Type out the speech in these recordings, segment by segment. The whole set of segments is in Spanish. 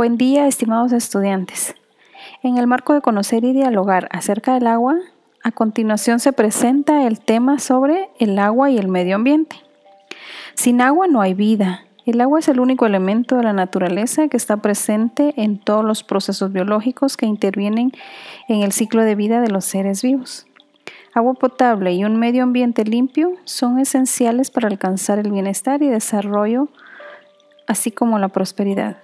Buen día, estimados estudiantes. En el marco de conocer y dialogar acerca del agua, a continuación se presenta el tema sobre el agua y el medio ambiente. Sin agua no hay vida. El agua es el único elemento de la naturaleza que está presente en todos los procesos biológicos que intervienen en el ciclo de vida de los seres vivos. Agua potable y un medio ambiente limpio son esenciales para alcanzar el bienestar y desarrollo, así como la prosperidad.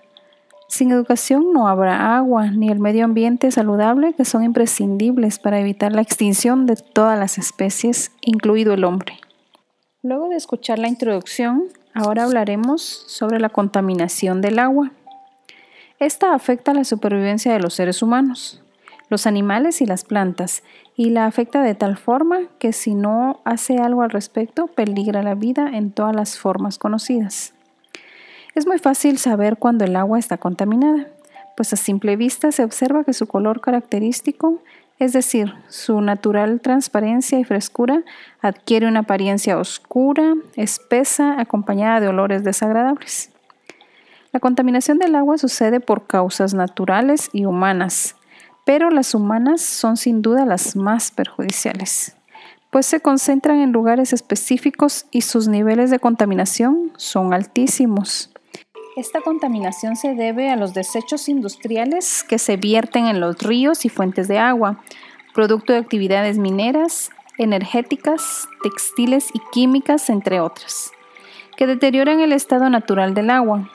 Sin educación no habrá agua ni el medio ambiente saludable que son imprescindibles para evitar la extinción de todas las especies, incluido el hombre. Luego de escuchar la introducción, ahora hablaremos sobre la contaminación del agua. Esta afecta la supervivencia de los seres humanos, los animales y las plantas, y la afecta de tal forma que si no hace algo al respecto, peligra la vida en todas las formas conocidas. Es muy fácil saber cuando el agua está contaminada, pues a simple vista se observa que su color característico, es decir, su natural transparencia y frescura, adquiere una apariencia oscura, espesa, acompañada de olores desagradables. La contaminación del agua sucede por causas naturales y humanas, pero las humanas son sin duda las más perjudiciales, pues se concentran en lugares específicos y sus niveles de contaminación son altísimos. Esta contaminación se debe a los desechos industriales que se vierten en los ríos y fuentes de agua, producto de actividades mineras, energéticas, textiles y químicas, entre otras, que deterioran el estado natural del agua.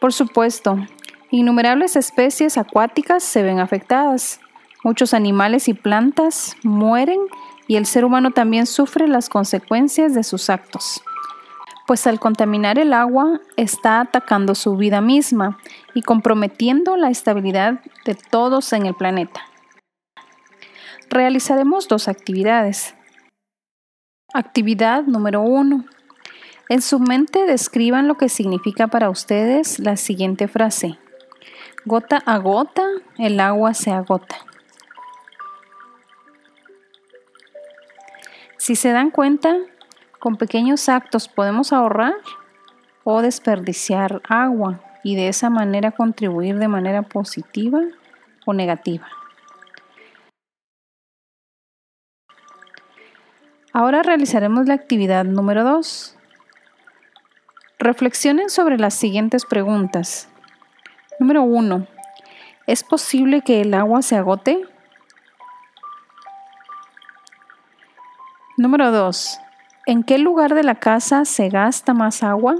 Por supuesto, innumerables especies acuáticas se ven afectadas, muchos animales y plantas mueren y el ser humano también sufre las consecuencias de sus actos pues al contaminar el agua está atacando su vida misma y comprometiendo la estabilidad de todos en el planeta. Realizaremos dos actividades. Actividad número uno. En su mente describan lo que significa para ustedes la siguiente frase. Gota a gota, el agua se agota. Si se dan cuenta, con pequeños actos podemos ahorrar o desperdiciar agua y de esa manera contribuir de manera positiva o negativa. Ahora realizaremos la actividad número 2. Reflexionen sobre las siguientes preguntas. Número 1. ¿Es posible que el agua se agote? Número 2. ¿En qué lugar de la casa se gasta más agua?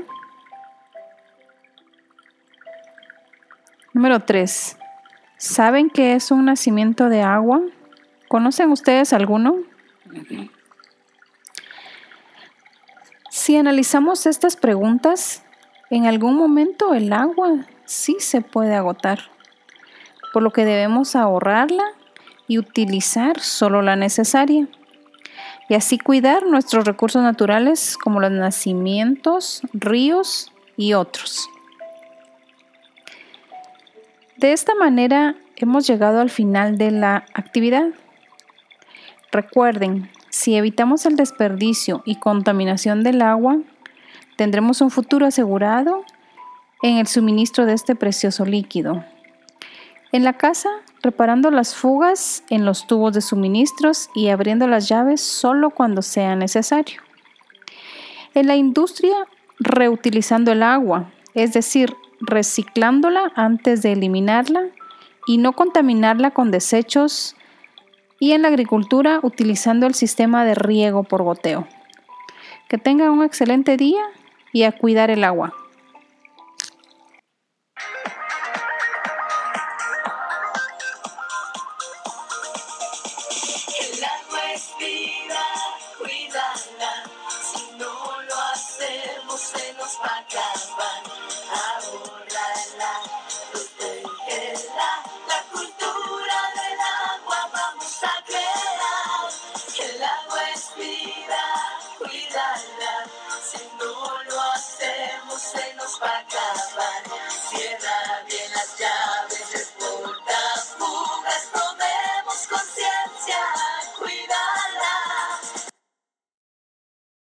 Número 3. ¿Saben qué es un nacimiento de agua? ¿Conocen ustedes alguno? Si analizamos estas preguntas, en algún momento el agua sí se puede agotar, por lo que debemos ahorrarla y utilizar solo la necesaria y así cuidar nuestros recursos naturales como los nacimientos, ríos y otros. De esta manera hemos llegado al final de la actividad. Recuerden, si evitamos el desperdicio y contaminación del agua, tendremos un futuro asegurado en el suministro de este precioso líquido. En la casa, reparando las fugas en los tubos de suministros y abriendo las llaves solo cuando sea necesario. En la industria, reutilizando el agua, es decir, reciclándola antes de eliminarla y no contaminarla con desechos. Y en la agricultura, utilizando el sistema de riego por goteo. Que tengan un excelente día y a cuidar el agua. El agua es vida, cuídala.